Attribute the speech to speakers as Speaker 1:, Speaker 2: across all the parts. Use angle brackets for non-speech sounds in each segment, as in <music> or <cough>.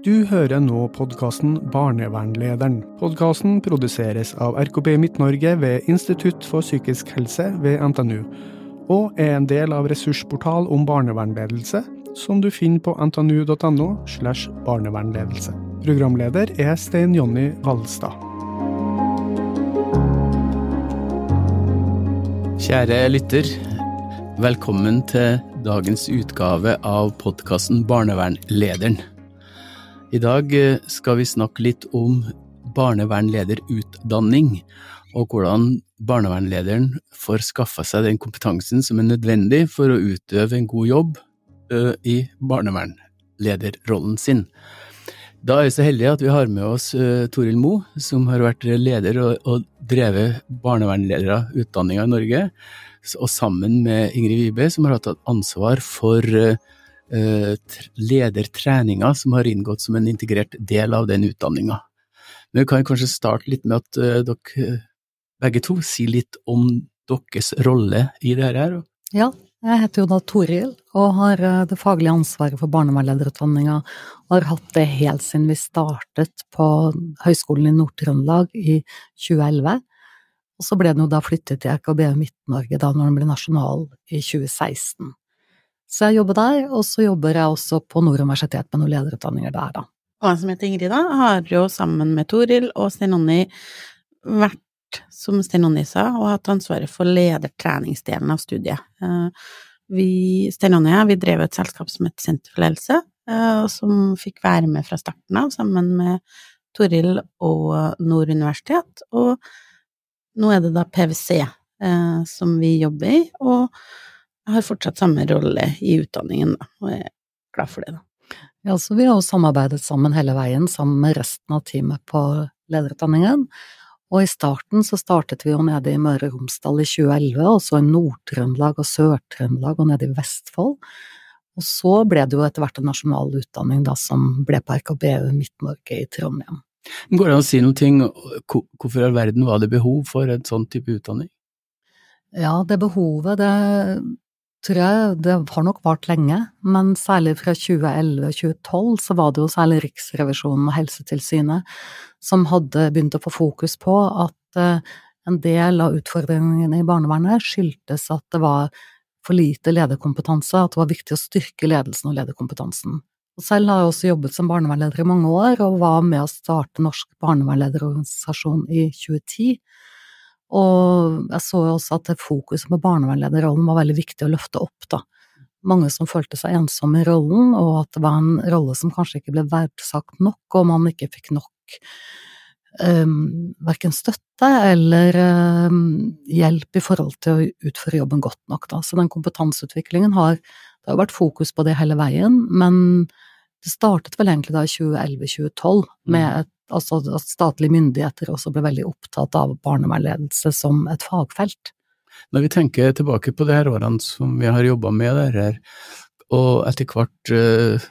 Speaker 1: Du hører nå podkasten Barnevernlederen. Podkasten produseres av RKB Midt-Norge ved Institutt for psykisk helse ved NTNU, og er en del av ressursportal om barnevernledelse, som du finner på ntnu.no slash barnevernledelse. Programleder er Stein Jonny Valstad.
Speaker 2: Kjære lytter, velkommen til dagens utgave av podkasten Barnevernlederen. I dag eh, skal vi snakke litt om barnevernlederutdanning, og hvordan barnevernlederen får skaffa seg den kompetansen som er nødvendig for å utøve en god jobb i barnevernlederrollen sin. Da er vi så heldige at vi har med oss Toril Mo, som har vært leder og, drevet barnevernlederutdanninga i Norge, og sammen med Ingrid Wibe, som har hatt ansvar for ledertreninga som har inngått som en integrert del av den utdanninga. Men vi kan kanskje starte litt med at uh, dere begge to sier litt om deres rolle i det her.
Speaker 3: Ja, jeg heter jo da Toril og har uh, det faglige ansvaret for barnevernlederutdanninga, og har hatt det helt siden vi startet på Høgskolen i Nord-Trøndelag i 2011. Og så ble den jo da flyttet til RKB Midt-Norge da når den ble nasjonal i 2016. Så jeg jobber der, og så jobber jeg også på Nord universitet med noen lederutdanninger der, da.
Speaker 4: Og jeg som heter Ingrid, da, har jo sammen med Toril og Stein Onni vært, som Stein Onni sa, og hatt ansvaret for ledertreningsdelen av studiet. Eh, vi, Stein Onni og jeg, vi drev et selskap som het Senter for ledelse, eh, som fikk være med fra starten av, sammen med Toril og Nord universitet, og nå er det da PwC eh, som vi jobber i, og jeg har fortsatt samme rolle i utdanningen, da, og jeg er glad for det, da.
Speaker 3: Ja, så vi har jo samarbeidet sammen hele veien, sammen med resten av teamet på lederutdanningen. Og i starten så startet vi jo nede i Møre og Romsdal i 2011, og så i Nord-Trøndelag og Sør-Trøndelag og nede i Vestfold. Og så ble det jo etter hvert en nasjonal utdanning da, som ble på RKBU Midt-Norge i Trondheim.
Speaker 2: Går det an å si noen ting, hvorfor i all verden var det behov for en sånn type utdanning?
Speaker 3: Ja, det behovet, det tror jeg det har nok vart lenge, men særlig fra 2011 og 2012 så var det jo særlig Riksrevisjonen og Helsetilsynet som hadde begynt å få fokus på at eh, en del av utfordringene i barnevernet skyldtes at det var for lite lederkompetanse, at det var viktig å styrke ledelsen og lederkompetansen. Og selv har jeg også jobbet som barnevernleder i mange år, og var med å starte Norsk barnevernlederorganisasjon i 2010. Og jeg så jo også at fokuset på barnevernlederrollen var veldig viktig å løfte opp, da. Mange som følte seg ensomme i rollen, og at det var en rolle som kanskje ikke ble verdsagt nok, og man ikke fikk nok um, verken støtte eller um, hjelp i forhold til å utføre jobben godt nok, da. Så den kompetanseutviklingen har Det har vært fokus på det hele veien, men det startet vel egentlig da i 2011-2012 med mm. et altså at statlige myndigheter også ble veldig opptatt av barnevernledelse som et fagfelt.
Speaker 2: Når vi tenker tilbake på de her årene som vi har jobba med dette, og etter hvert, eh,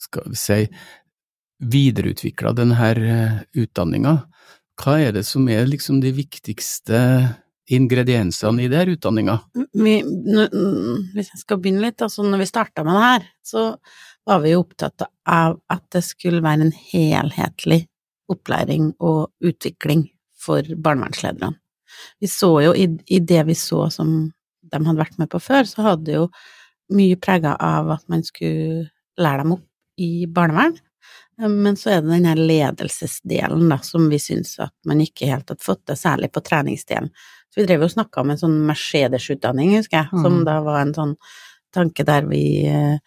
Speaker 2: skal vi si, videreutvikla denne eh, utdanninga, hva er det som er liksom de viktigste ingrediensene i denne utdanninga?
Speaker 4: Hvis jeg skal begynne litt, altså når vi starta med det her, så var vi opptatt av at det skulle være en helhetlig opplæring og utvikling for barnevernslederne. Vi så jo i, i, det vi så som de hadde vært med på før, så hadde det jo mye prega av at man skulle lære dem opp i barnevern, men så er det den her ledelsesdelen da, som vi syns at man ikke helt hadde fått til, særlig på treningsdelen. Så vi drev og snakka om en sånn Mercedes-utdanning, husker jeg, som mm. da var en sånn tanke der vi Eh,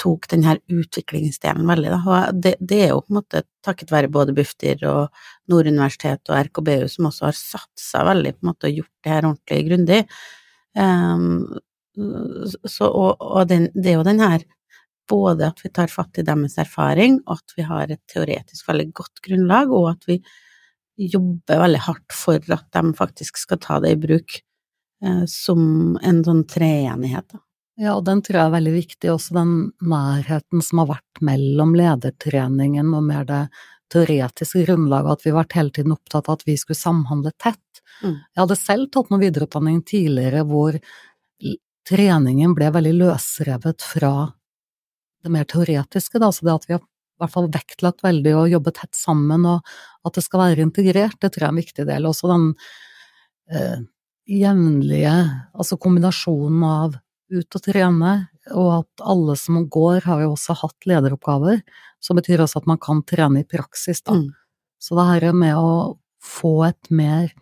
Speaker 4: tok den her utviklingsdelen veldig, da. Og det, det, er jo på en måte takket være både Bufdir og Nord og RKBU som også har satsa veldig på en måte og gjort det her ordentlig grundig. Um, så, og, og den, det er jo den her både at vi tar fatt i deres erfaring, og at vi har et teoretisk veldig godt grunnlag, og at vi jobber veldig hardt for at de faktisk skal ta det i bruk eh, som en sånn treenighet, da.
Speaker 3: Ja, og den tror jeg er veldig viktig, også den nærheten som har vært mellom ledertreningen og mer det teoretiske grunnlaget, at vi har vært hele tiden opptatt av at vi skulle samhandle tett. Mm. Jeg hadde selv tatt noe videreutdanning tidligere hvor treningen ble veldig løsrevet fra det mer teoretiske, da, så det at vi har i hvert fall vektlagt veldig å jobbe tett sammen, og at det skal være integrert, det tror jeg er en viktig del. Også den eh, jevnlige, altså kombinasjonen av ut og trene, og at alle som går, har jo også hatt lederoppgaver, som betyr også at man kan trene i praksis, da.
Speaker 4: Mm.
Speaker 3: Så det her med å få et mer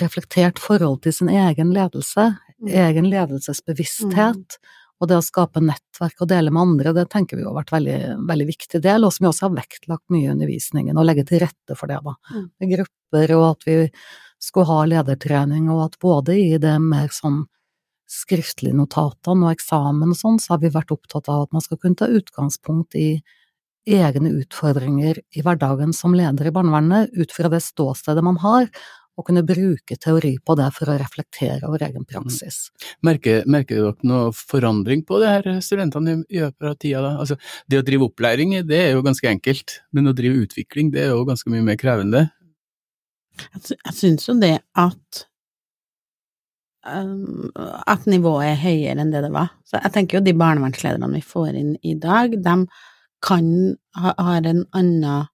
Speaker 3: reflektert forhold til sin egen ledelse,
Speaker 4: Mm.
Speaker 3: egen ledelsesbevissthet, og det å skape nettverk og dele med andre, det tenker vi har vært veldig, veldig viktig del, og som vi også har vektlagt mye i undervisningen, og legge til rette for det, da.
Speaker 4: Mm.
Speaker 3: Med grupper, og at vi skulle ha ledertrening, og at både i det mer sånn skriftlige notatene og eksamen og sånn, så har vi vært opptatt av at man skal kunne ta utgangspunkt i egne utfordringer i hverdagen som leder i barnevernet, ut fra det ståstedet man har, og kunne bruke teori på det for å reflektere over egen praksis.
Speaker 2: Merker, merker dere noe forandring på det her studentene i løpet av tida? da? Altså, det å drive opplæring, det er jo ganske enkelt, men å drive utvikling, det er jo ganske mye mer krevende.
Speaker 4: Jeg, synes syns jo det at at nivået er høyere enn det det var. Så jeg tenker jo de barnevernslederne vi får inn i dag, de kan ha, har en annen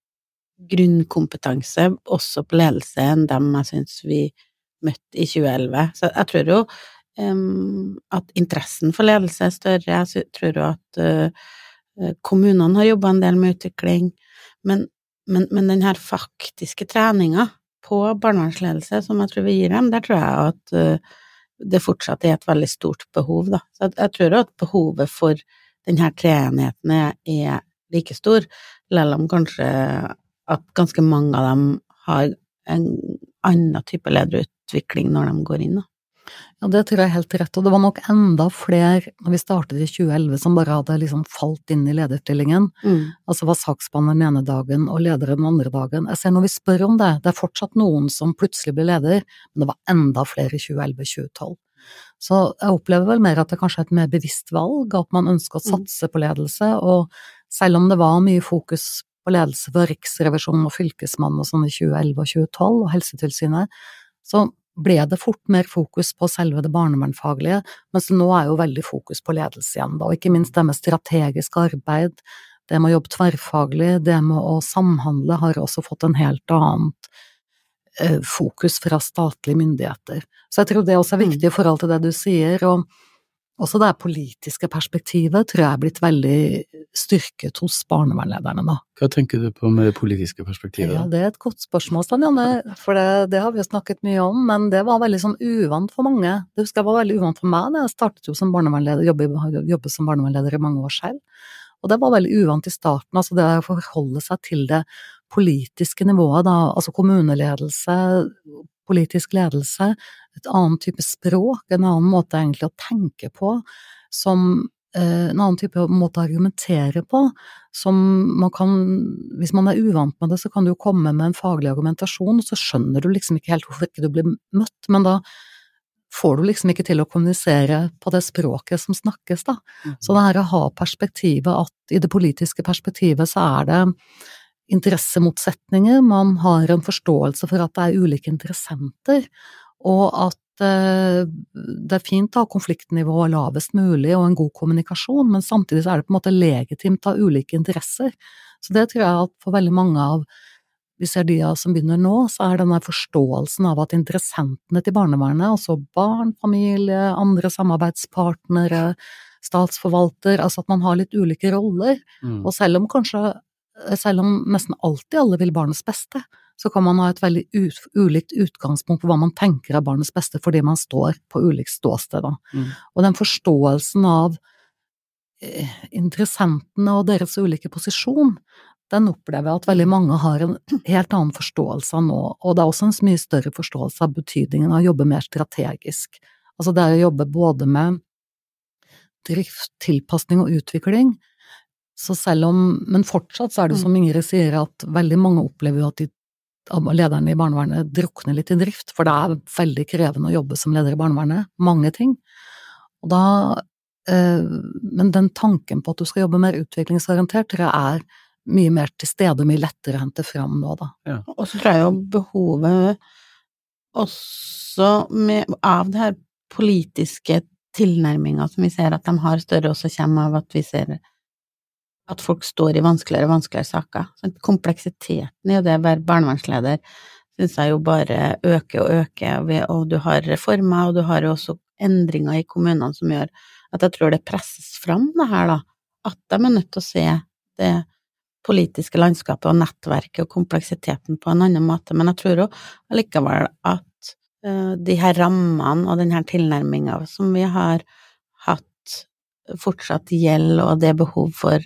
Speaker 4: grunnkompetanse også på ledelse enn dem jeg syns vi møtte i 2011. Så jeg tror jo um, at interessen for ledelse er større. Jeg tror jo at uh, kommunene har jobba en del med utvikling, men, men, men den her faktiske treninga på barnevernsledelse som jeg tror vi gir dem, der tror jeg at uh, det fortsatt er et veldig stort behov, da. Så jeg, jeg tror at behovet for denne treenheten er, er like stor, selv om kanskje at ganske mange av dem har en annen type lederutvikling når de går inn, da.
Speaker 3: Ja, det tror jeg er helt rett, og det var nok enda flere når vi startet i 2011 som bare hadde liksom falt inn i lederstillingen. Altså var saksbehandler den ene dagen og leder den andre dagen. Jeg ser når vi spør om det, det er fortsatt noen som plutselig blir leder, men det var enda flere i 2011-2012. Så jeg opplever vel mer at det kanskje er et mer bevisst valg, at man ønsker å
Speaker 4: Mm.
Speaker 3: satse på ledelse, og selv om det var mye fokus på ledelse fra Riksrevisjonen og Fylkesmannen og sånn i 2011 og 2012, og Helsetilsynet, så ble det fort mer fokus på selve det barnevernfaglige, mens nå er jo veldig fokus på ledelse igjen, da, og ikke minst det med strategisk arbeid, det med å jobbe tverrfaglig, det med å samhandle har også fått en helt annet eh, fokus fra statlige myndigheter. Så jeg tror det også er viktig i forhold til det du sier, og også det politiske perspektivet tror jeg er blitt veldig styrket hos barnevernlederne, da.
Speaker 2: Hva tenker du på med det politiske perspektivet?
Speaker 3: Ja, det er et godt spørsmål, Stein Janne, for det, det har vi jo snakket mye om, men det var veldig sånn uvant for mange. Det husker jeg var veldig uvant for meg da jeg startet jo som barnevernleder, jobbet, jobbe som barnevernleder i mange år selv. Og det var veldig uvant i starten, altså det å forholde seg til det politiske nivået, da, altså kommuneledelse, politisk ledelse, et annet type språk, en annen måte egentlig å tenke på, som eh, en annen type måte å argumentere på, som man kan Hvis man er uvant med det, så kan du jo komme med en faglig argumentasjon, og så skjønner du liksom ikke helt hvorfor ikke du blir møtt, men da får du liksom ikke til å kommunisere på det språket som snakkes, da. Så det her å ha perspektivet at i det politiske perspektivet så er det interessemotsetninger, man har en forståelse for at det er ulike interessenter, og at eh, det er fint å ha konfliktnivået lavest mulig og en god kommunikasjon, men samtidig så er det på en måte legitimt av ulike interesser. Så det tror jeg at for veldig mange av vi ser de som begynner nå, så er denne forståelsen av at interessentene til barnevernet, altså barn, familie, andre samarbeidspartnere, statsforvalter, altså at man har litt ulike roller,
Speaker 2: Mm.
Speaker 3: og selv om kanskje, selv om nesten alltid alle vil barnets beste, så kan man ha et veldig ulikt utgangspunkt på hva man tenker er barnets beste, fordi man står på ulikt ståsted.
Speaker 2: Mm.
Speaker 3: Og den forståelsen av eh, interessentene og deres ulike posisjon, den opplever jeg at veldig mange har en helt annen forståelse av nå, og det er også en mye større forståelse av betydningen av å jobbe mer strategisk. Altså det er å jobbe både med drift, tilpasning og utvikling, så selv om Men fortsatt så er det som Ingrid sier, at veldig mange opplever jo at de lederne i barnevernet drukner litt i drift, for det er veldig krevende å jobbe som leder i barnevernet, mange ting. Og da eh, Men den tanken på at du skal jobbe mer utviklingsorientert, tror jeg er mye mer til stede og mye lettere å hente fram nå, da.
Speaker 4: Og så tror jeg jo behovet også med, av det her politiske tilnærminga som vi ser at de har større, også kommer av at vi ser at folk står i vanskeligere og vanskeligere saker. Så kompleksiteten i det å være barnevernsleder syns jeg jo bare øker og øker, og du har reformer, og du har jo også endringer i kommunene som gjør at jeg tror det presses fram, det her, da. At de er nødt til å se det politiske landskapet og nettverket og kompleksiteten på en annen måte. Men jeg tror òg allikevel at uh, de her rammene og den her tilnærminga som vi har fortsatt gjelder, og det er behov for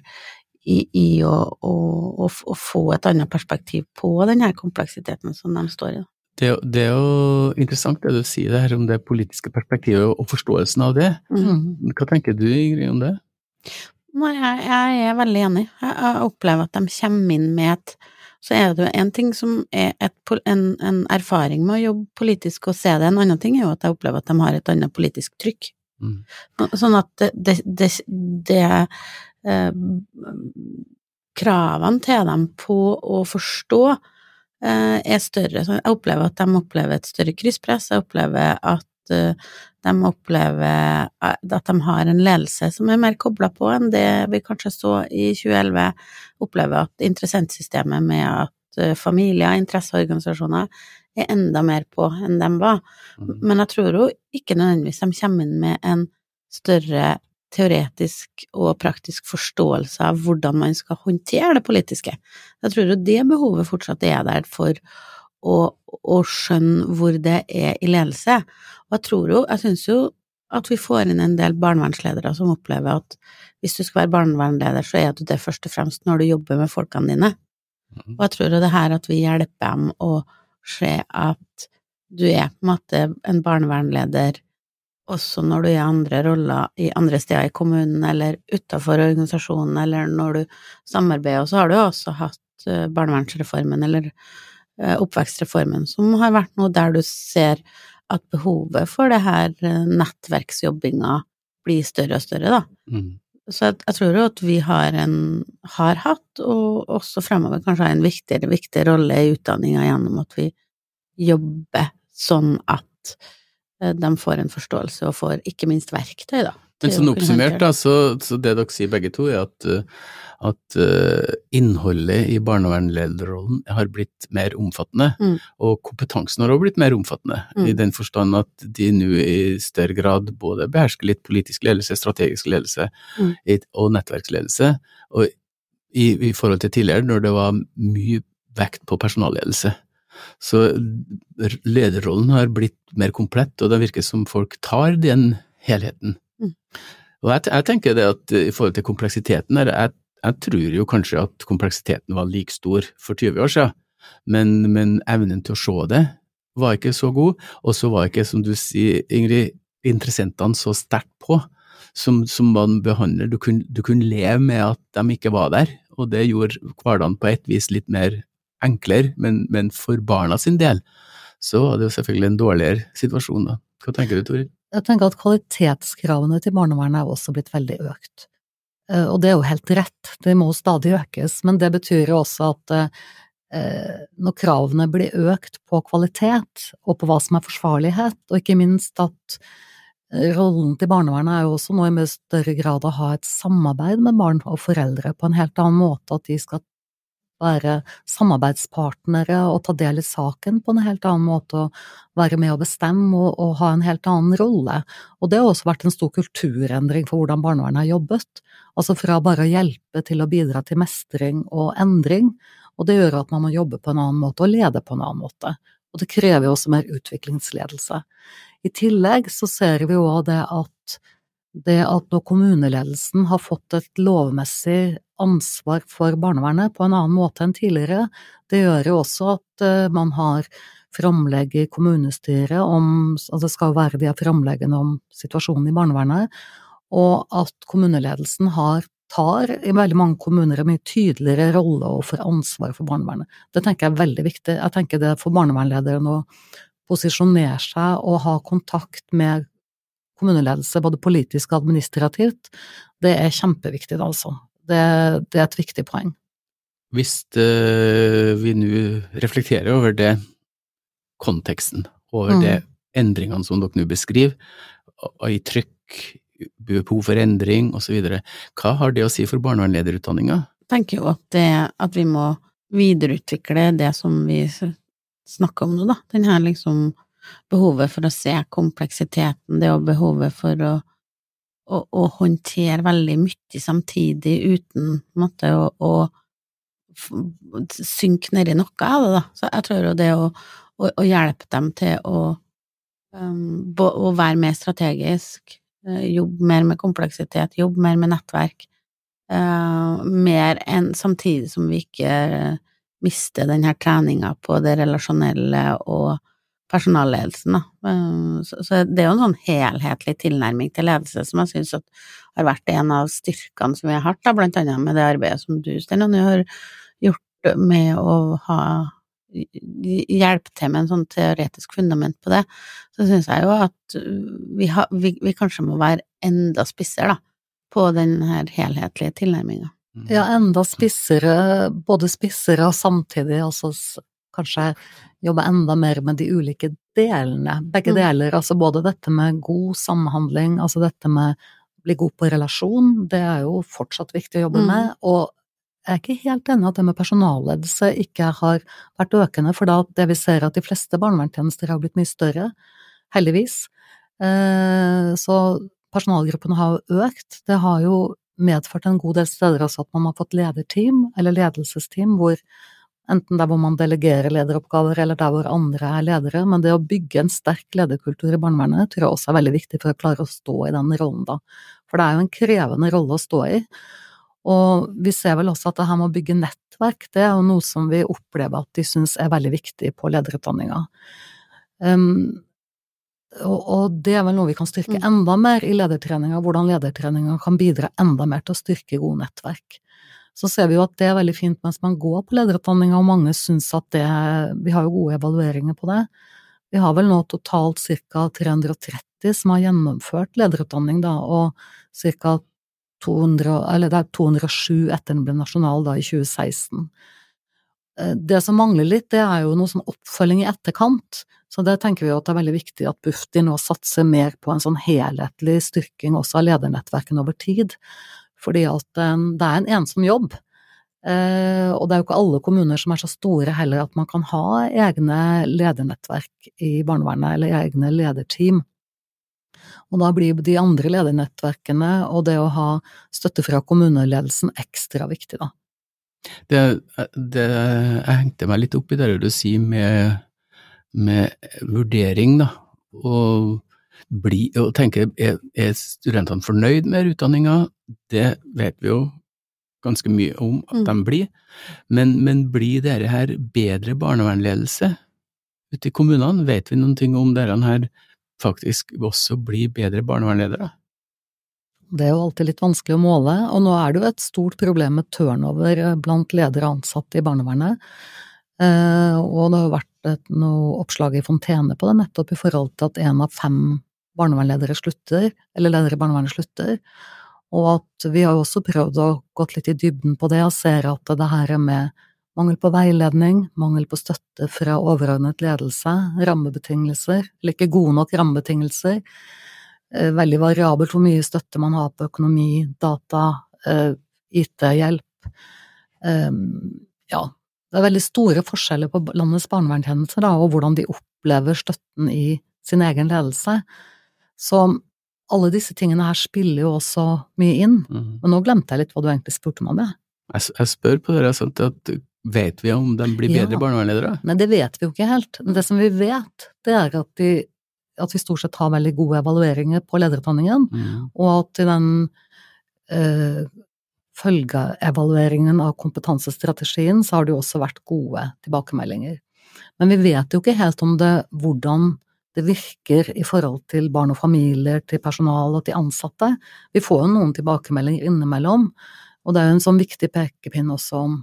Speaker 4: i, i å, å, å, å, få et annet perspektiv på denne kompleksiteten som de står i.
Speaker 2: Det, det, er jo interessant det du sier her om det politiske perspektivet og forståelsen av det. Mm. Hva tenker du Ingrid om det?
Speaker 4: Nei, jeg, jeg, er veldig enig. Jeg opplever at de kommer inn med et Så er det jo en ting som er et, en, en, erfaring med å jobbe politisk og se det, en annen ting er jo at jeg opplever at de har et annet politisk trykk. Mm. Sånn at det, det, det, det eh, Kravene til dem på å forstå eh, er større. Så jeg opplever at de opplever et større krysspress, jeg opplever at eh, de opplever at de har en ledelse som er mer kobla på enn det vi kanskje så i 2011. Opplever at interessentsystemet med at eh, familier, interesseorganisasjoner, er enda mer på enn de var. Mm. Men jeg tror jo ikke nødvendigvis de kommer inn med en større teoretisk og praktisk forståelse av hvordan man skal håndtere det politiske. Jeg tror jo det behovet fortsatt er der for å, å skjønne hvor det er i ledelse. Og jeg tror jo, jeg syns jo at vi får inn en del barnevernsledere som opplever at hvis du skal være barnevernleder, så er du det først og fremst når du jobber med folkene dine. Mm. Og jeg tror jo det her at vi hjelper dem å se at du er på en måte en barnevernleder også når du er i andre roller i andre steder i kommunen eller utafor organisasjonen, eller når du samarbeider, og så har du også hatt eh, barnevernsreformen eller eh, oppvekstreformen, som har vært noe der du ser at behovet for det her eh, nettverksjobbinga blir større og større, da. Mm. Så jeg, jeg, tror jo at vi har en har hatt, og også fremover kanskje har en viktigere, viktig rolle i utdanninga gjennom at vi jobber sånn at eh, de får en forståelse og får ikke minst verktøy, da.
Speaker 2: Men sånn oppsummert, da, så, så, det dere sier begge to, er at uh, at uh, innholdet i barnevernlederrollen har blitt mer omfattende, mm. og kompetansen har også blitt mer omfattende, mm. i den forstand at de nå i større grad både behersker litt politisk ledelse, strategisk ledelse mm. og nettverksledelse, og i, i, forhold til tidligere, når det var mye vekt på personalledelse. Så lederrollen har blitt mer komplett, og det virker som folk tar den helheten. Mm. Og jeg, jeg, tenker det at i forhold til kompleksiteten her, jeg jeg tror jo kanskje at kompleksiteten var like stor for 20 år siden, men, men evnen til å se det var ikke så god, og så var ikke, som du sier, Ingrid, interessentene så sterkt på som, som man behandler. Du kunne, du kunne leve med at de ikke var der, og det gjorde hverdagen på et vis litt mer enklere, men, men for barna sin del så var det jo selvfølgelig en dårligere situasjon da. Hva tenker du, Toril?
Speaker 3: Jeg tenker at kvalitetskravene til barnevernet er også blitt veldig økt. Eh, og det er jo helt rett, det må stadig økes, men det betyr jo også at eh, når kravene blir økt på kvalitet og på hva som er forsvarlighet, og ikke minst at eh, rollen til barnevernet er jo også nå i mye større grad å ha et samarbeid med barn og foreldre på en helt annen måte, at de skal være samarbeidspartnere og ta del i saken på en helt annen måte, og være med å bestemme og, og, ha en helt annen rolle. Og det har også vært en stor kulturendring for hvordan barnevernet har jobbet. Altså fra bare å hjelpe til å bidra til mestring og endring, og det gjør at man må jobbe på en annen måte og lede på en annen måte. Og det krever jo også mer utviklingsledelse. I tillegg så ser vi jo det at det at når kommuneledelsen har fått et lovmessig ansvar for barnevernet på en annen måte enn tidligere, det gjør jo også at eh, man har framlegg i kommunestyret om Altså det skal være de framleggene om situasjonen i barnevernet, og at kommuneledelsen har tar i veldig mange kommuner en mye tydeligere rolle og får ansvar for barnevernet. Det tenker jeg er veldig viktig. Jeg tenker det for barnevernlederen å posisjonere seg og ha kontakt med kommuneledelse, både politisk og administrativt, det er kjempeviktig, altså. Det, det er et viktig poeng.
Speaker 2: Hvis uh, vi nå reflekterer over det, konteksten, over mm. det endringene som dere nå beskriver, og i trykk, behov for endring osv. Hva har det å si for barnevernlederutdanninga?
Speaker 4: Jeg tenker jo at, det, at vi må videreutvikle det som vi snakker om nå, da. Den her liksom behovet for å se kompleksiteten, det og behovet for å, å, å håndtere veldig mye samtidig uten måte å, å synke nedi noe av det, da. Så jeg tror jo det å, å, å hjelpe dem til å, um, å være mer strategisk, uh, jobbe mer med kompleksitet, jobbe mer med nettverk, uh, mer enn samtidig som vi ikke mister den her treninga på det relasjonelle og personalledelsen, da. Uh, så, det er jo en sånn helhetlig tilnærming til ledelse som jeg syns har vært en av styrkene som vi har hatt, da, blant annet med det arbeidet som du, Sten, har gjort med å ha hjelpe til med en sånn teoretisk fundament på det, så syns jeg jo at vi, ha, vi, vi, kanskje må være enda spissere, da, på den her helhetlige tilnærminga.
Speaker 3: Ja, enda spissere, både spissere og samtidig altså kanskje jobbe enda mer med de ulike delene, begge mm. deler, altså både dette med god samhandling, altså dette med å bli god på relasjon, det er jo fortsatt viktig å jobbe mm. med, og jeg er ikke helt enig at det med personalledelse ikke har vært økende, for da det vi ser at de fleste barnevernstjenester har blitt mye større, heldigvis. Eh, så personalgruppene har jo økt. Det har jo medført en god del steder også at man har fått lederteam, eller ledelsesteam, hvor enten der hvor man delegerer lederoppgaver, eller der hvor andre er ledere, men det å bygge en sterk lederkultur i barnevernet tror jeg også er veldig viktig for å klare å stå i den rollen, da. For det er jo en krevende rolle å stå i. Og vi ser vel også at det her med å bygge nettverk, det er jo noe som vi opplever at de syns er veldig viktig på lederutdanninga. Um, og, og, det er vel noe vi kan styrke mm. enda mer i ledertreninga, hvordan ledertreninga kan bidra enda mer til å styrke gode nettverk. Så ser vi jo at det er veldig fint mens man går på lederutdanninga, og mange syns at det Vi har jo gode evalueringer på det. Vi har vel nå totalt ca. 330 som har gjennomført lederutdanning, da, og ca. 200, eller det er 207 etter den ble nasjonal da i 2016. Eh, det som mangler litt, det er jo noe sånn oppfølging i etterkant. Så det tenker vi at det er veldig viktig at Bufdir nå satser mer på en sånn helhetlig styrking også av ledernettverkene over tid. Fordi at det er en ensom jobb. Eh, og det er jo ikke alle kommuner som er så store heller at man kan ha egne ledernettverk i barnevernet, eller egne lederteam. Og da blir de andre ledernettverkene og det å ha støtte fra kommuneledelsen ekstra viktig, da.
Speaker 2: Det, det, jeg hengte meg litt opp i det du sier med, med vurdering, da. Og, bli, og tenke, er, er studentene fornøyd med utdanninga? Det vet vi jo ganske mye om at mm. de blir. Men, men blir dette her bedre barnevernledelse ute i kommunene? Vet vi noen ting om dette her faktisk også blir bedre barnevernledere?
Speaker 3: Det er jo alltid litt vanskelig å måle, og nå er det jo et stort problem med turnover eh, blant ledere og ansatte i barnevernet. Eh, og det har jo vært et, noe oppslag i Fontene på det, nettopp i forhold til at én av fem barnevernledere slutter, eller ledere i barnevernet slutter. Og at vi har også prøvd å gått litt i dybden på det, og ser at det her med Mangel på veiledning, mangel på støtte fra overordnet ledelse, rammebetingelser, eller ikke gode nok rammebetingelser, eh, veldig variabelt hvor mye støtte man har på økonomi, data, eh, IT-hjelp. Ehm, ja, det er veldig store forskjeller på landets barnevernstjenester og hvordan de opplever støtten i sin egen ledelse. Så alle disse tingene her spiller jo også mye inn. Mm. Men nå glemte jeg litt hva du egentlig spurte meg om.
Speaker 2: Jeg, jeg spør på dere sånn at Vet vi om de blir bedre ja, barnevernsledere?
Speaker 3: Men det vet vi jo ikke helt. Men Det som vi vet, det er at, de, at vi stort sett har veldig gode evalueringer på lederutdanningen, mm. og at i den øh, følgeevalueringen av kompetansestrategien så har det jo også vært gode tilbakemeldinger. Men vi vet jo ikke helt om det hvordan det virker i forhold til barn og familier, til personal og til ansatte. Vi får jo noen tilbakemeldinger innimellom, og det er jo en sånn viktig pekepinn også om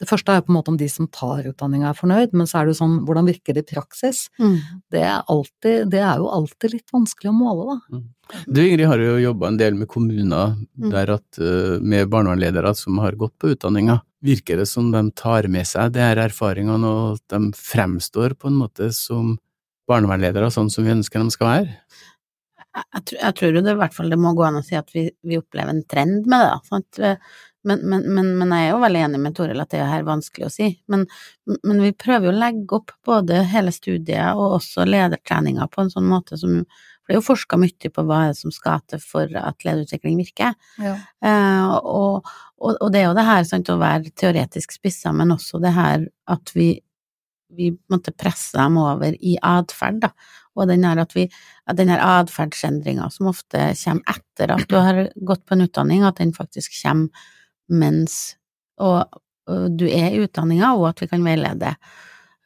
Speaker 3: det første er jo på en måte om de som tar utdanninga er fornøyd, men så er det jo sånn hvordan virker det i praksis? Mm. Det, er alltid, det, er jo alltid litt vanskelig å måle, da. Mm.
Speaker 2: Du Ingrid har jo jobba en del med kommuner mm. der at, eh, med barnevernledere som har gått på utdanninga. Virker det som de tar med seg de her erfaringene, og at de fremstår på en måte som barnevernledere sånn som vi ønsker de skal være?
Speaker 4: Jeg, tror, jeg tror jo det i hvert fall det må gå an å si at vi, vi opplever en trend med det, da. Sant? Men, men, men, men, jeg er jo veldig enig med Toril at det er her vanskelig å si. Men, men, vi prøver jo å legge opp både hele studiet og også ledertreninga på en sånn måte som For det er jo forska mye på hva er som skal til for at lederutvikling virker. Ja. Eh, og, og, og, det er jo det her sant, å være teoretisk spissa, men også det her at vi vi måtte presse dem over i atferd, da. Og den her vi, den her atferdsendringa som ofte kommer etter at du har gått på en utdanning, at den faktisk kommer mens og, og du er i utdanninga, og at vi kan veilede.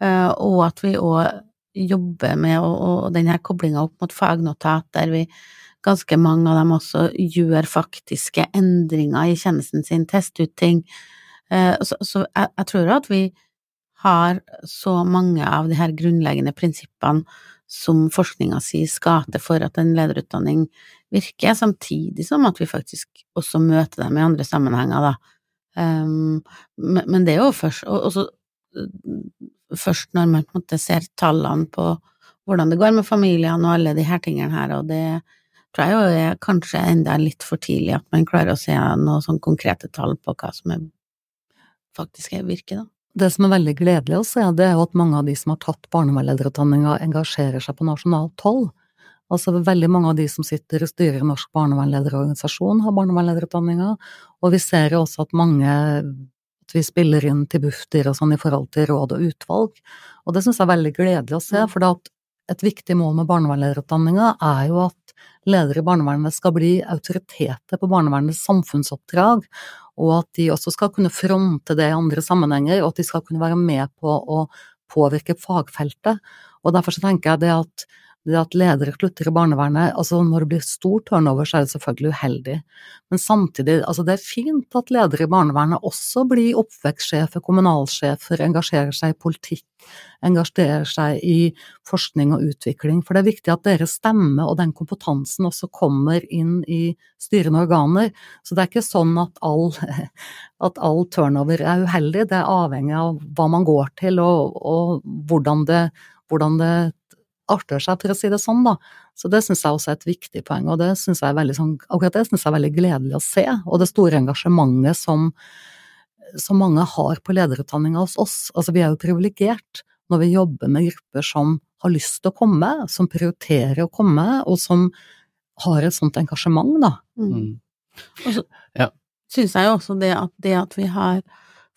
Speaker 4: Uh, og at vi òg jobber med og, den her koblinga opp mot fagnotat, der vi ganske mange av dem også gjør faktiske endringer i tjenesten sin, tester ut ting. Uh, så, så jeg, jeg tror at vi har så mange av de her grunnleggende prinsippene som forskninga sier skal til for at en lederutdanning virker, samtidig som at vi faktisk også møter dem i andre sammenhenger, da. Um, men det er jo først også, først når man på en måte ser tallene på hvordan det går med familiene og alle de her tingene her, og det tror jeg jo er kanskje enda litt for tidlig at man klarer å se noen sånn konkrete tall på hva som er faktisk virker, da.
Speaker 3: Det som er veldig gledelig å se, det er jo at mange av de som har tatt barnevernlederutdanninga, engasjerer seg på nasjonalt hold. Altså veldig mange av de som sitter og styrer Norsk barnevernlederorganisasjon, har barnevernlederutdanninga, og vi ser jo også at mange at vi spiller inn til Bufdir og sånn i forhold til råd og utvalg, og det syns jeg er veldig gledelig å se, mm. for et viktig mål med barnevernlederutdanninga er jo at ledere i barnevernet skal bli autoriteter på barnevernets samfunnsoppdrag, og at de også skal kunne fronte det i andre sammenhenger, og at de skal kunne være med på å påvirke fagfeltet. Og derfor så tenker jeg det at det at ledere slutter i barnevernet, altså når det blir stor turnover, så er det selvfølgelig uheldig. Men samtidig, altså det er fint at ledere i barnevernet også blir oppvekstsjefer, kommunalsjefer, engasjerer seg i politikk, engasjerer seg i forskning og utvikling. For det er viktig at deres stemme og den kompetansen også kommer inn i styrende organer. Så det er ikke sånn at all, <laughs> at all turnover er uheldig, det er avhengig av hva man går til og, og hvordan det hvordan det arter seg, for å si det sånn, da. Så det syns jeg også er et viktig poeng, og det syns jeg er veldig sånn, akkurat det syns jeg er veldig gledelig å se. Og det store engasjementet som, som mange har på lederutdanninga hos oss. Altså, vi er jo privilegert når vi jobber med grupper som har lyst til å komme, som prioriterer å komme, og som har et sånt engasjement, da. Mm.
Speaker 4: mm. Og så ja. syns jeg jo også det at, det at vi har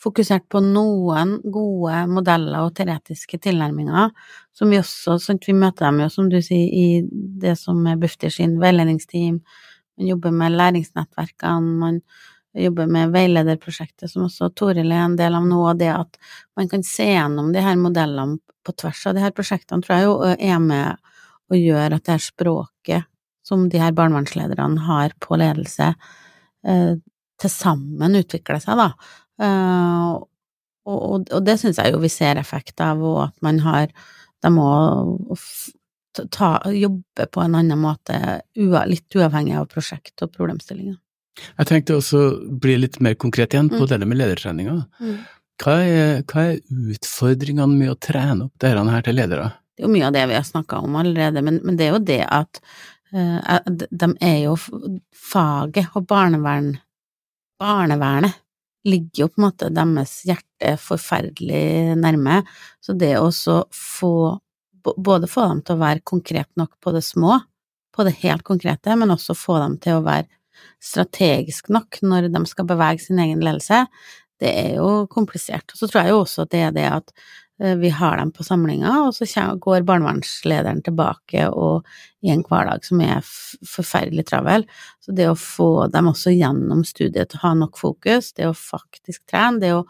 Speaker 4: fokusert på noen gode modeller og teoretiske tilnærminger, som vi også sånn, Vi møter dem jo, som du sier, i det som er Bufdir sin veiledningsteam, man jobber med læringsnettverkene, man jobber med veilederprosjektet, som også Toril er en del av nå, og det at man kan se gjennom de her modellene på tvers av de her prosjektene, tror jeg jo er med og gjør at det her språket som de her barnevernslederne har på ledelse, eh, til sammen utvikler seg, da. Uh, og, og, det syns jeg jo vi ser effekt av, og at man har De må ta, jobbe på en annen måte, litt uavhengig av prosjekt og problemstillinger.
Speaker 2: Jeg tenkte også bli litt mer konkret igjen på mm. det med ledertreninga. Mm. Hva, er, hva er, utfordringene med å trene opp dette her til ledere?
Speaker 4: Det er jo mye av det vi har snakka om allerede, men, men, det er jo det at uh, de er jo faget og barnevern Barnevernet ligger jo på en måte deres hjerte forferdelig nærme, så det å få både få dem til å være konkret nok på det små, på det helt konkrete, men også få dem til å være strategisk nok når de skal bevege sin egen ledelse, det er jo komplisert. Og så tror jeg jo også at det er det at vi har dem på samlinga, og så går barnevernslederen tilbake og i en hverdag som er forferdelig travel. Så det å få dem også gjennom studiet til å ha nok fokus, det å faktisk trene, det å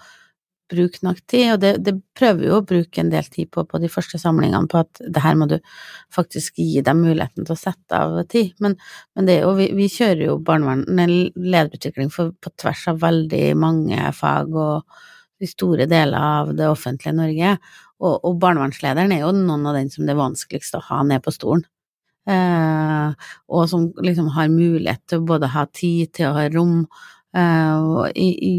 Speaker 4: bruke nok tid, og det, det prøver vi å bruke en del tid på på de første samlingene, på at det her må du faktisk gi dem muligheten til å sette av tid. Men, men det er jo, vi, vi kjører jo barnevern, lederutvikling for, på tvers av veldig mange fag og i store deler av det offentlige Norge, og, og barnevernslederen er jo noen av den som det er vanskeligst å ha ned på stolen. Eh, og som liksom har mulighet til å både ha tid til å ha rom. Eh, i, i,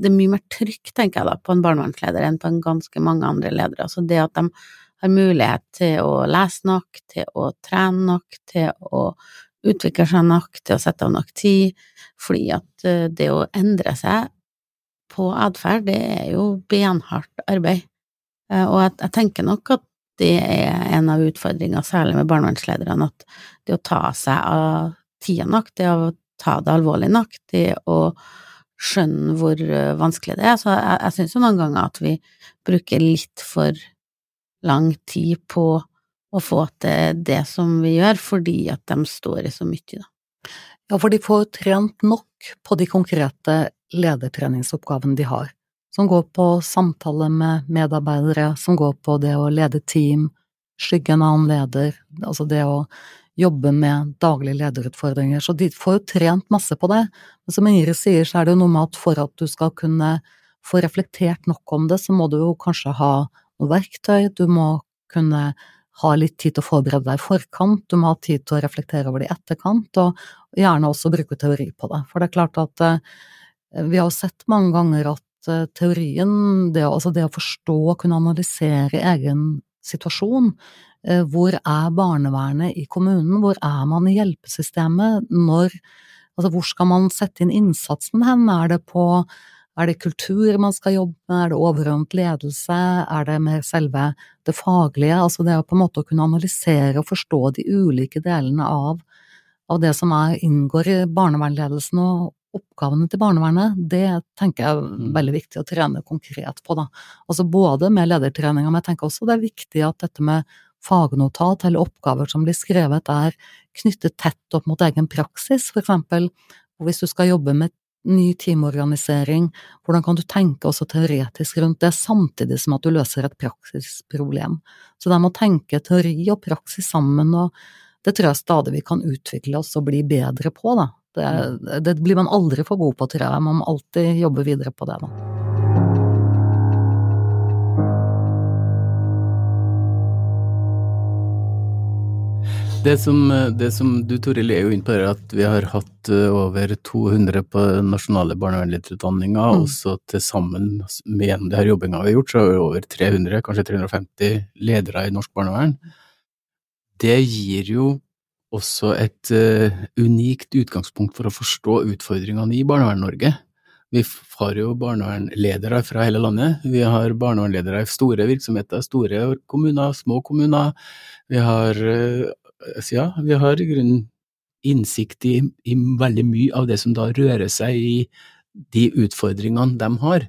Speaker 4: det er mye mer trykk, tenker jeg da, på en barnevernsleder enn på en ganske mange andre ledere. Altså det at de har mulighet til å lese nok, til å trene nok, til å utvikle seg nok, til å sette av nok tid, fordi at eh, det å endre seg på atferd, det er jo benhardt arbeid. Eh, og jeg, jeg, tenker nok at det er en av utfordringene, særlig med barnevernslederne, at det å ta seg av tida nok, det å ta det alvorlig nok, det å skjønne hvor eh, vanskelig det er. Så jeg, jeg syns jo noen ganger at vi bruker litt for lang tid på å få til det som vi gjør, fordi at de står i så mye, da.
Speaker 3: Ja, for de får trent nok på de konkrete ledertreningsoppgavene de har, som går på samtale med medarbeidere, som går på det å lede team, skygge en annen leder, altså det å jobbe med daglige lederutfordringer, så de får jo trent masse på det. Men som Ingrid sier, så er det jo noe med at for at du skal kunne få reflektert nok om det, så må du jo kanskje ha noe verktøy, du må kunne ha litt tid til å forberede deg i forkant, du må ha tid til å reflektere over det i etterkant, og gjerne også bruke teori på det. For det er klart at eh, vi har sett mange ganger at eh, teorien, det, altså det å forstå og kunne analysere egen situasjon, eh, hvor er barnevernet i kommunen, hvor er man i hjelpesystemet, når Altså hvor skal man sette inn innsatsen hen, er det på er det kultur man skal jobbe med, er det overordnet ledelse, er det mer selve det faglige, altså det å på en måte kunne analysere og forstå de ulike delene av, av det som er, inngår i barnevernledelsen og oppgavene til barnevernet, det tenker jeg er mm. veldig viktig å trene konkret på, da. Altså både med ledertreninga, men jeg tenker også det er viktig at dette med fagnotat eller oppgaver som blir skrevet, er knyttet tett opp mot egen praksis, for eksempel hvis du skal jobbe med ny teamorganisering, hvordan kan du tenke også teoretisk rundt det, samtidig som at du løser et praksisproblem. Så det er med å tenke teori og praksis sammen, og det tror jeg stadig vi kan utvikle oss og bli bedre på, da. Det, det blir man aldri for god på, tror jeg, man må alltid jobbe videre på det, da.
Speaker 2: Det som, det som du Toril er jo inne på, er at vi har hatt eh, over 200 på nasjonale barnevernlederutdanninger, mm. og så til sammen med det her jobbinga vi har gjort, så har vi over 300, kanskje 350 ledere i norsk barnevern. Det gir jo også et uh, unikt utgangspunkt for å forstå utfordringene i Barnevern-Norge. Vi har jo barnevernledere fra hele landet. Vi har barnevernledere i store virksomheter, store kommuner, små kommuner. Vi har uh, ja, vi har i grunnen innsikt i, i, veldig mye av det som da rører seg i de utfordringene de har.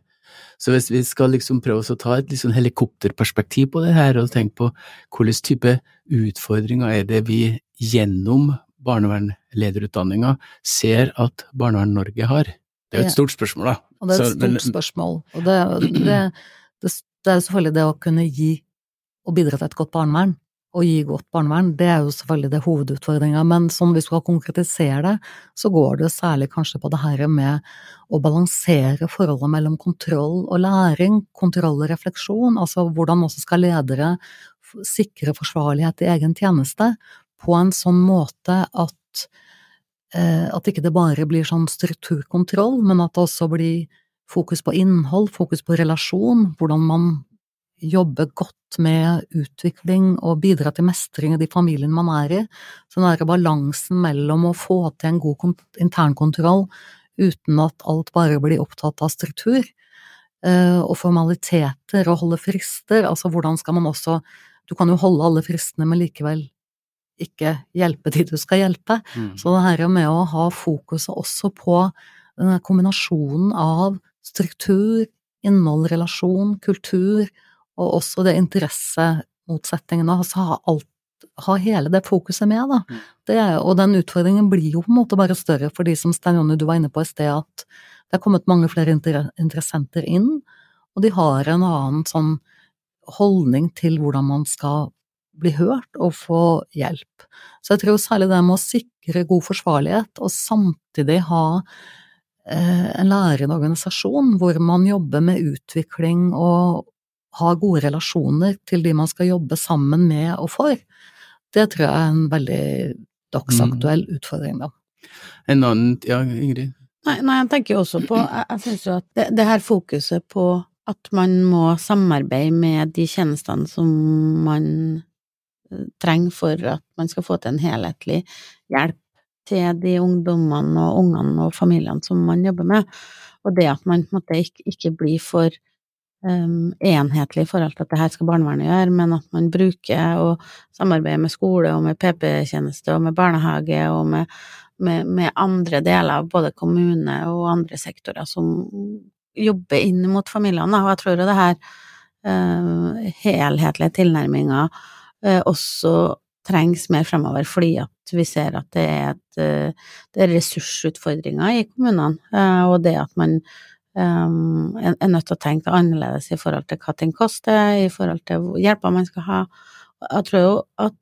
Speaker 2: Så hvis vi skal liksom prøve å ta et liksom helikopterperspektiv på det her, og tenke på hvilken type utfordringer er det vi gjennom barnevernlederutdanninga ser at Barnevern-Norge har? Det er jo et stort spørsmål, da.
Speaker 3: Og det er et stort spørsmål. Og det, det, det, det er selvfølgelig det å kunne gi og bidra til et godt barnevern å gi godt barnevern, det er jo selvfølgelig det hovedutfordringa, men sånn vi skal konkretisere det, så går det særlig kanskje på det her med å balansere forholdet mellom kontroll og læring, kontroll og refleksjon, altså hvordan også skal ledere sikre forsvarlighet i egen tjeneste på en sånn måte at eh, at ikke det bare blir sånn strukturkontroll, men at det også blir fokus på innhold, fokus på relasjon, hvordan man jobber godt med utvikling og bidra til mestring i de familiene man er i. Så den derre balansen mellom å få til en god internkontroll uten at alt bare blir opptatt av struktur, eh, og formaliteter og holde frister, altså hvordan skal man også Du kan jo holde alle fristene, men likevel ikke hjelpe de du skal hjelpe. Mm. Så det her med å ha fokuset også på denne kombinasjonen av struktur, innhold, relasjon, kultur og også det interessemotsetningene, altså ha alt ha hele det fokuset med, da. Mm. Det, og den utfordringen blir jo på en måte bare større for de som Stein Jonny du var inne på i sted, at det er kommet mange flere interessenter inn, og de har en annen sånn holdning til hvordan man skal bli hørt og få hjelp. Så jeg tror særlig det med å sikre god forsvarlighet, og samtidig ha eh, en lærende organisasjon hvor man jobber med utvikling og har gode relasjoner til de man skal jobbe sammen med og for, det tror jeg er en veldig dagsaktuell mm. utfordring, da.
Speaker 2: En annen Ja, Ingrid?
Speaker 4: Nei, nei, jeg tenker jo også på Jeg, jeg syns jo at det, det, her fokuset på at man må samarbeide med de tjenestene som man trenger for at man skal få til en helhetlig hjelp til de ungdommene og ungene og familiene som man jobber med, og det at man på en måte ikke, ikke blir for um, enhetlig i forhold til at det her skal barnevernet gjøre, men at man bruker og samarbeider med skole og med PP-tjeneste og med barnehage og med, med, med, andre deler av både kommune og andre sektorer som jobber inn mot familiene. Og jeg tror jo det her uh, helhetlige tilnærminga også trengs mer fremover, fordi at vi ser at det er, et, uh, det er ressursutfordringer i kommunene, og det at man um, er nødt til å tenke annerledes i forhold til hva ting koster, i forhold til hjelper man skal ha. Jeg tror jo at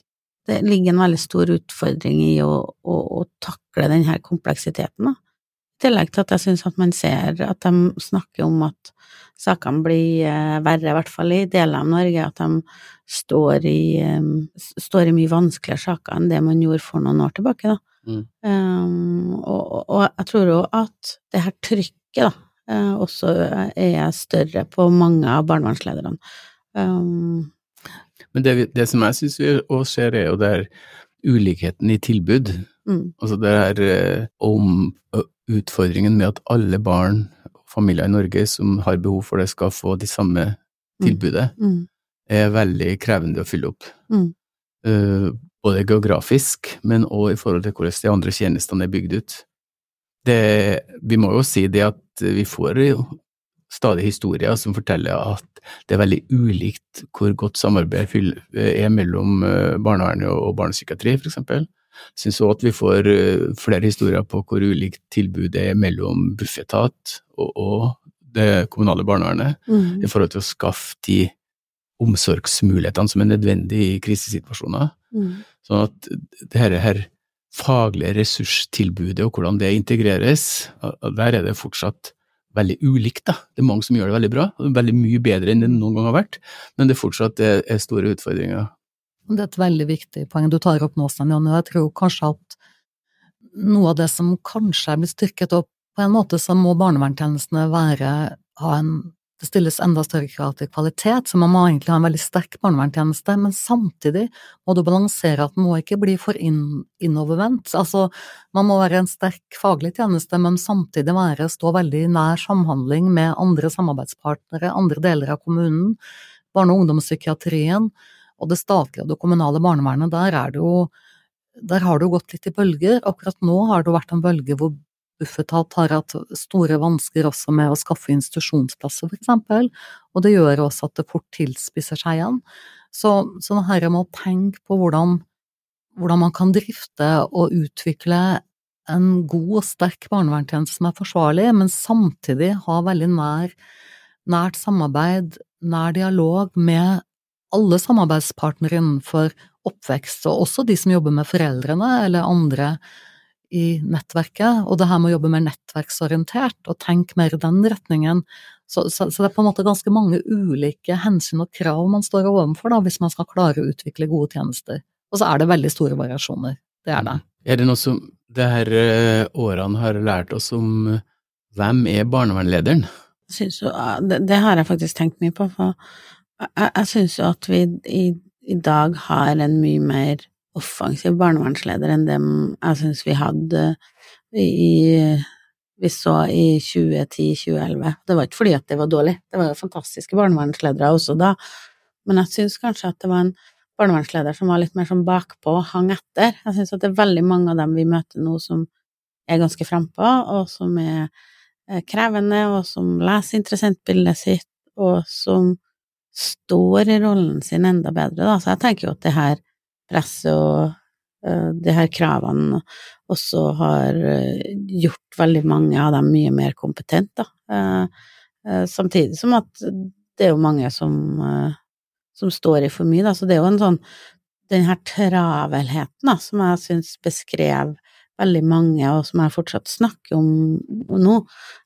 Speaker 4: det ligger en veldig stor utfordring i å, å, å takle denne kompleksiteten, da. Tillegg til at jeg syns at man ser at de snakker om at sakene blir eh, verre, i hvert fall i deler av Norge, at de står i, um, står i mye vanskeligere saker enn det man gjorde for noen år tilbake, da. Mm. Um, og, og, jeg tror jo at det her trykket, da, uh, også er større på mange av barnevernslederne. Um,
Speaker 2: Men det, det, som jeg syns vi skjer, ser, er jo der ulikheten i tilbud. Mm. Altså det er om utfordringen med at alle barn og familier i Norge som har behov for det, skal få de samme mm. tilbudet, mm. er veldig krevende å fylle opp. Uh, både geografisk, men òg i forhold til hvordan de andre tjenestene er bygd ut. Det, vi må jo si det at vi får jo stadig historier som forteller at det er veldig ulikt hvor godt samarbeid er mellom eh, barnevernet og barnepsykiatri, for eksempel. Jeg syns òg at vi får eh, flere historier på hvor ulikt tilbudet er mellom Bufetat og, og det kommunale barnevernet mm. i forhold til å skaffe de omsorgsmulighetene som er nødvendige i krisesituasjoner. Mm. Sånn at det her, her faglige ressurstilbudet og hvordan det integreres, der er det fortsatt veldig ulikt. da. Det er mange som gjør det veldig bra, veldig mye bedre enn det noen gang har vært, men det fortsatt er, er store utfordringer.
Speaker 3: Det er et veldig viktig poeng du tar opp nå, Sten Jonny, og jeg tror kanskje at noe av det som kanskje er blitt styrket opp på en måte, så må barnevernstjenestene være, ha en det stilles enda større krav til kvalitet, så man må egentlig ha en veldig sterk barnevernstjeneste, men samtidig må du balansere at den må ikke bli for inn, innovervendt. Altså, man må være en sterk faglig tjeneste, men samtidig være, stå veldig nær samhandling med andre samarbeidspartnere, andre deler av kommunen, barne- og ungdomspsykiatrien og det statlige og det kommunale barnevernet. Der er jo der har det jo gått litt i bølger. Akkurat nå har det vært en bølge hvor Bufetat har hatt store vansker også med å skaffe institusjonsplasser, for eksempel, og det gjør også at det fort tilspisser seg igjen. Så, så det her med å tenke på hvordan, hvordan man kan drifte og utvikle en god og sterk barnevernstjeneste som er forsvarlig, men samtidig ha veldig nær, nært samarbeid, nær dialog med alle samarbeidspartnere innenfor oppvekst, og også de som jobber med foreldrene eller andre i nettverket, og det her med å jobbe mer nettverksorientert og tenke mer i den retningen. Så, så, så, det er på en måte ganske mange ulike hensyn og krav man står overfor da, hvis man skal klare å utvikle gode tjenester. Og så er det veldig store variasjoner. Det er det.
Speaker 2: Er det noe som det her eh, årene har lært oss om hvem er barnevernlederen?
Speaker 4: Det, det, har jeg faktisk tenkt mye på, for jeg, jeg syns jo at vi i, i dag har en mye mer offensiv barnevernsleder enn dem jeg syns vi hadde i vi så i 2010-2011. Det var ikke fordi at det var dårlig, det var jo fantastiske barnevernsledere også da, men jeg syns kanskje at det var en barnevernsleder som var litt mer sånn bakpå og hang etter. Jeg syns at det er veldig mange av dem vi møter nå som er ganske frampå, og som er krevende, og som leser interessentbildet sitt, og som står i rollen sin enda bedre, da. Så jeg tenker jo at det her presset og uh, de her kravene også har uh, gjort veldig mange av dem mye mer kompetent, da. Uh, samtidig som at det er jo mange som, som står i for mye, da. Så det er jo en sånn den her travelheten da, som jeg syns beskrev veldig mange, og som jeg fortsatt snakker om nå.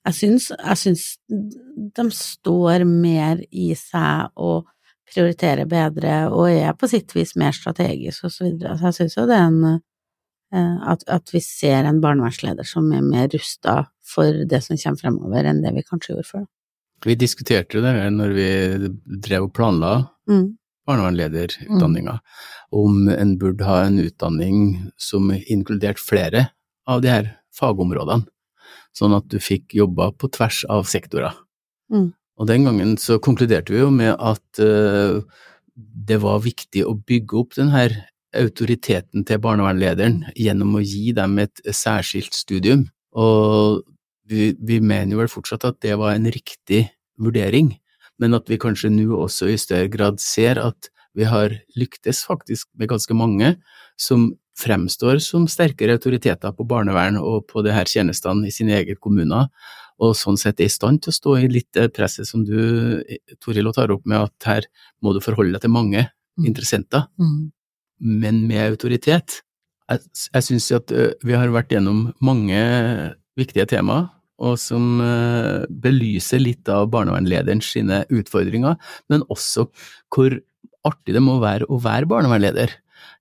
Speaker 4: Jeg syns, jeg syns de står mer i seg og prioriterer bedre og er på sitt vis mer strategisk og så videre. Så jeg syns jo det er en eh, at, at, vi ser en barnevernsleder som er mer rusta for det som kommer fremover, enn det vi kanskje gjorde før.
Speaker 2: Vi diskuterte jo det når vi drev og planla
Speaker 4: Mm.
Speaker 2: Barnevernlederutdanninga, om en burde ha en utdanning som inkluderte flere av de her fagområdene, sånn at du fikk jobba på tvers av sektorer.
Speaker 4: Mm.
Speaker 2: Og den gangen så konkluderte vi jo med at uh, det var viktig å bygge opp den her autoriteten til barnevernlederen gjennom å gi dem et særskilt studium, og vi, vi mener jo vel fortsatt at det var en riktig vurdering, men at vi kanskje nå også i større grad ser at vi har lyktes faktisk med ganske mange som fremstår som sterkere autoriteter på barnevern og på det her tjenestene i sine egne kommuner, og sånn sett er i stand til å stå i litt det presset som du, Toril, tar opp med at her må du forholde deg til mange
Speaker 3: Mm.
Speaker 2: interessenter,
Speaker 3: Mm.
Speaker 2: men med autoritet. Jeg, jeg syns at vi har vært gjennom mange viktige temaer, og som ø, belyser litt av barnevernlederens sine utfordringer, men også hvor artig det må være å være barnevernleder,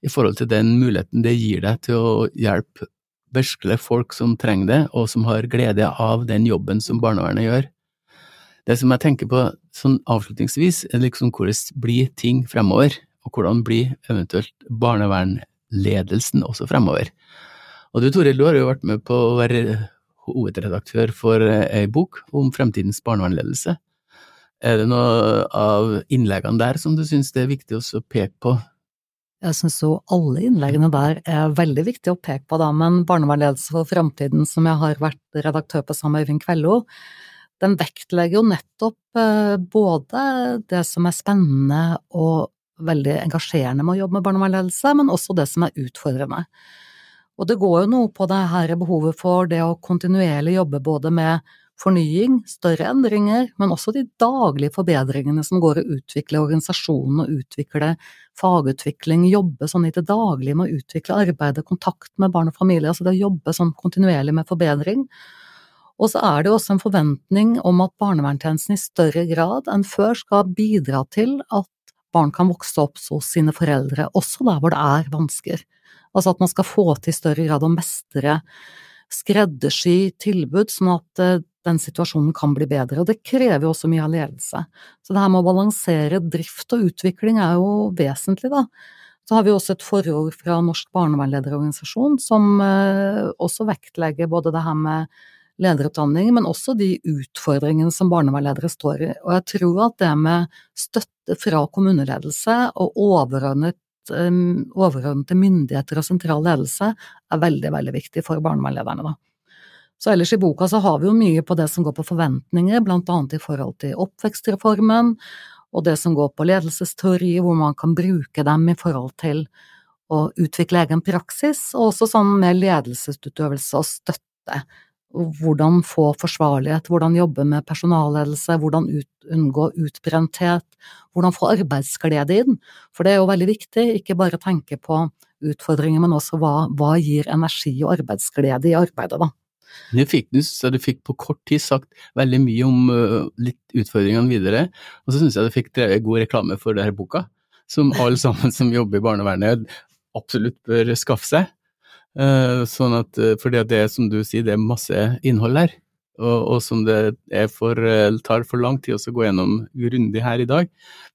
Speaker 2: i forhold til den muligheten det gir deg til å hjelpe virkelig folk som trenger det, og som har glede av den jobben som barnevernet gjør. Det som jeg tenker på sånn avslutningsvis, er liksom hvordan blir ting fremover, og hvordan blir eventuelt barnevernledelsen også fremover. Og du Toril, du har jo vært med på å være hovedredaktør for ei bok om fremtidens barnevernledelse. Er det noe av innleggene der som du syns det er viktig å peke på?
Speaker 3: Jeg syns jo alle innleggene der er veldig viktig å peke på, da, men Barnevernledelse for fremtiden, som jeg har vært redaktør på sammen med Øyvind Kvello, den vektlegger jo nettopp eh, både det som er spennende og veldig engasjerende med å jobbe med barnevernledelse, men også det som er utfordrende. Og det går jo noe på det her behovet for det å kontinuerlig jobbe både med fornying, større endringer, men også de daglige forbedringene som går å utvikle organisasjonen og utvikle fagutvikling, jobbe sånn i det daglige med å utvikle arbeidet, kontakt med barn og familie, altså det å jobbe sånn kontinuerlig med forbedring. Og så er det jo også en forventning om at barnevernstjenesten i større grad enn før skal bidra til at barn kan vokse opp hos sine foreldre, også der hvor det er vansker. Altså at man skal få til i større grad å mestre skreddersy tilbud, sånn at eh, den situasjonen kan bli bedre. Og det krever jo også mye av ledelse. Så det her med å balansere drift og utvikling er jo vesentlig, da. Så har vi også et forord fra Norsk barnevernlederorganisasjon som eh, også vektlegger både det her med lederutdanning, men også de utfordringene som barnevernledere står i. Og jeg tror at det med støtte fra kommuneledelse og overordnet overordnede myndigheter og sentral ledelse er veldig, veldig viktig for barnevernlederne, da. Så ellers i boka så har vi jo mye på det som går på forventninger, blant annet i forhold til oppvekstreformen, og det som går på ledelsesteori, hvor man kan bruke dem i forhold til å utvikle egen praksis, og også sånn med ledelsesutøvelse og støtte. Hvordan få forsvarlighet, hvordan jobbe med personalledelse, hvordan ut, unngå utbrenthet, hvordan få arbeidsglede inn. For det er jo veldig viktig, ikke bare tenke på utfordringer, men også hva, hva gir energi og arbeidsglede i arbeidet, da.
Speaker 2: Du fikk, du, så du fikk på kort tid sagt veldig mye om uh, litt utfordringene videre, og så syns jeg du fikk drevet god reklame for denne boka, som alle sammen som jobber i barnevernet absolutt bør skaffe seg. Uh, sånn at, uh, fordi at det som du sier, det er masse innhold her, og, og som det for, tar for lang tid å gå gjennom grundig her i dag.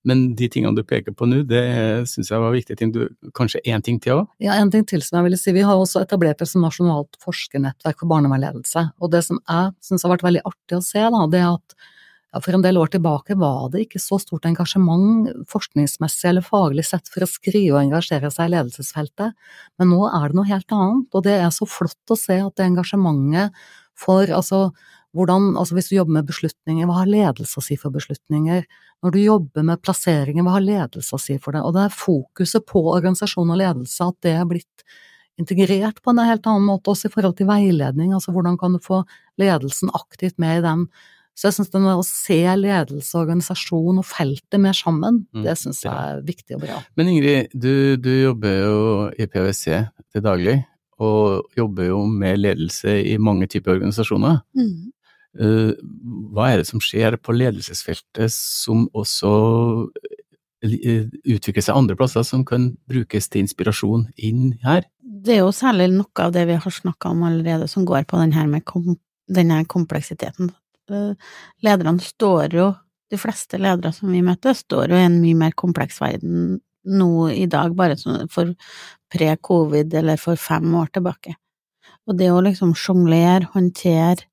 Speaker 2: Men de tingene du peker på nå, det syns jeg var viktige ting. Du, kanskje én ting til òg?
Speaker 3: Ja, en ting til som jeg ville si. Vi har også etablert et nasjonalt forskernettverk for barnevernledelse. Og det som jeg syns har vært veldig artig å se, da, det er at ja, for en del år tilbake var det ikke så stort engasjement forskningsmessig eller faglig sett for å skrive og engasjere seg i ledelsesfeltet, men nå er det noe helt annet, og det er så flott å se at det engasjementet for altså hvordan, altså hvis du jobber med beslutninger, hva har ledelse å si for beslutninger? Når du jobber med plasseringer, hva har ledelse å si for det? Og det er fokuset på organisasjon og ledelse, at det er blitt integrert på en helt annen måte, også i forhold til veiledning, altså hvordan kan du få ledelsen aktivt med i den. Så jeg synes det med å se ledelse, organisasjon og feltet mer sammen,
Speaker 2: Mm,
Speaker 3: det synes jeg er viktig og bra.
Speaker 2: Men Ingrid, du, du jobber jo i PwC til daglig, og jobber jo med ledelse i mange typer organisasjoner.
Speaker 4: Mm.
Speaker 2: Eh, Hva er det som skjer på ledelsesfeltet som også eh, utvikler seg andre plasser, som kan brukes til inspirasjon inn her?
Speaker 4: Det er jo særlig noe av det vi har snakka om allerede, som går på den her med kom, denne kompleksiteten. Eh, lederne står jo, de fleste ledere som vi møter, står jo i en mye mer kompleks verden nå i dag, bare for pre-covid eller for fem år tilbake. Og det å liksom sjonglere, håndtere,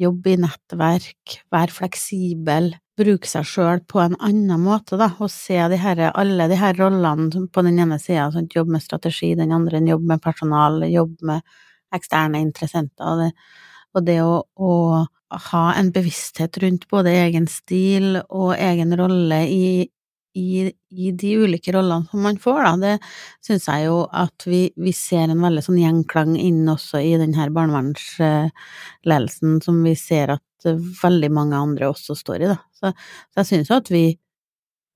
Speaker 4: jobbe i nettverk, være fleksibel, bruke seg sjøl på en annen måte, da, og se de her, alle de her rollene på den ene sida, sånn, jobbe med strategi, den andre jobbe med personal, jobbe med eksterne interessenter, og det, og det å, å, ha en bevissthet rundt både egen stil og egen rolle i, i, i, de ulike rollene som man får, da, det syns jeg jo at vi, vi, ser en veldig sånn gjenklang inn også i den her barnevernsledelsen som vi ser at veldig mange andre også står i, da. Så, så jeg syns jo at vi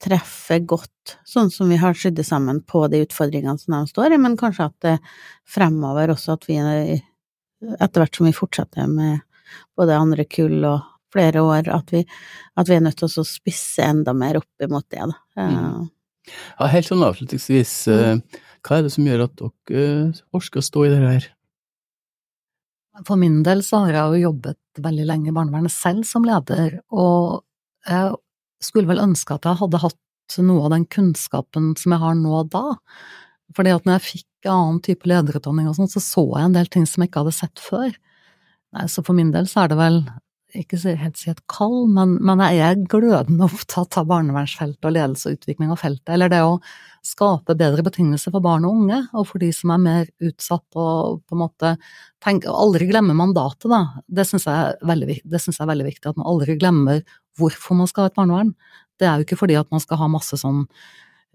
Speaker 4: treffer godt, sånn som vi har sydd sammen på de utfordringene som de står i, men kanskje at det fremover også at vi, etter hvert som vi fortsetter med både andre kull og flere år, at vi, at vi er nødt til å spisse enda mer opp imot det. Da.
Speaker 2: Mm. Ja, helt sånn avslutningsvis, eh, hva er det som gjør at dere eh, orker å stå i det her?
Speaker 3: For min del så har jeg jo jobbet veldig lenge i barnevernet selv som leder, og jeg skulle vel ønske at jeg hadde hatt noe av den kunnskapen som jeg har nå da. Fordi at når jeg fikk annen type lederutdanning og sånn, så så jeg en del ting som jeg ikke hadde sett før. Nei, så for min del så er det vel ikke helt si et kall, men, men, jeg er glødende opptatt av barnevernsfeltet og ledelse og utvikling av feltet. Eller det å skape bedre betingelser for barn og unge, og for de som er mer utsatt og på en måte tenke, Aldri glemme mandatet, da. Det syns jeg, jeg, er veldig viktig. At man aldri glemmer hvorfor man skal ha et barnevern. Det er jo ikke fordi at man skal ha masse sånn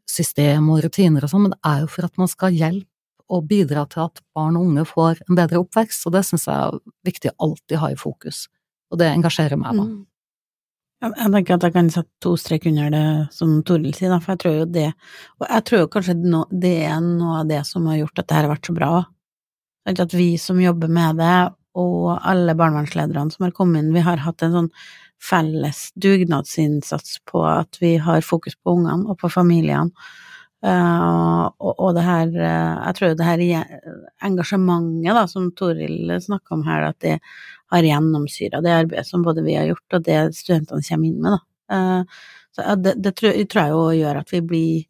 Speaker 3: system og rutiner og sånn, men det er jo for at man skal hjelpe og bidra til at barn og unge får en bedre oppvekst, og det syns jeg er viktig å alltid ha i fokus og det engasjerer meg, da. Mm.
Speaker 4: Jeg tenker at jeg kan sette to strek under det som Toril sier, for jeg tror jo det Og jeg tror jo kanskje det er noe av det som har gjort at dette har vært så bra. At vi som jobber med det, og alle barnevernslederne som har kommet inn, vi har hatt en sånn felles dugnadsinnsats på at vi har fokus på ungene og på familiene. Uh, og, og, det her uh, Jeg tror det her engasjementet da, som Toril snakka om her, at det har gjennomsyra det arbeidet som både vi har gjort, og det studentene kommer inn med, da. Uh, så det, det tror, tror, jeg jo gjør at vi blir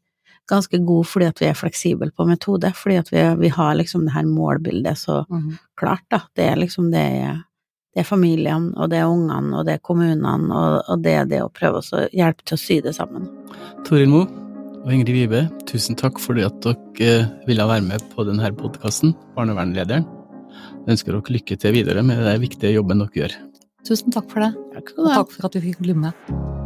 Speaker 4: ganske gode fordi at vi er fleksible på metode, fordi at vi, vi har liksom det her målbildet så mm. klart, da. Det er liksom det det er familiene, og det er ungene, og det er kommunene, og, og det er det å prøve å hjelpe til å sy det sammen.
Speaker 2: Toril Moe, og Ingrid Vibe, tusen takk for at dere eh, ville være med på denne podkasten, Barnevernlederen. Jeg ønsker dere lykke til videre med den viktige jobben dere gjør.
Speaker 3: Tusen takk for det, takk og takk for at du fikk bli med.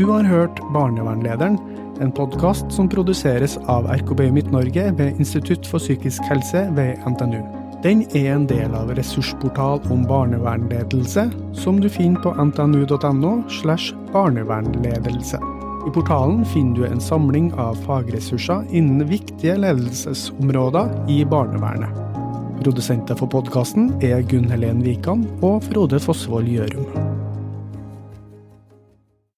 Speaker 1: Du har hørt Barnevernlederen, en podkast som produseres av RKB Midt-Norge ved Institutt for psykisk helse ved NTNU. Den er en del av ressursportal om barnevernledelse, som du finner på ntnu.no slash barnevernledelse. I portalen finner du en samling av fagressurser innen viktige ledelsesområder i barnevernet. Produsenter for podkasten er Gunn Helen Wikan og Frode Fossvold Gjørum.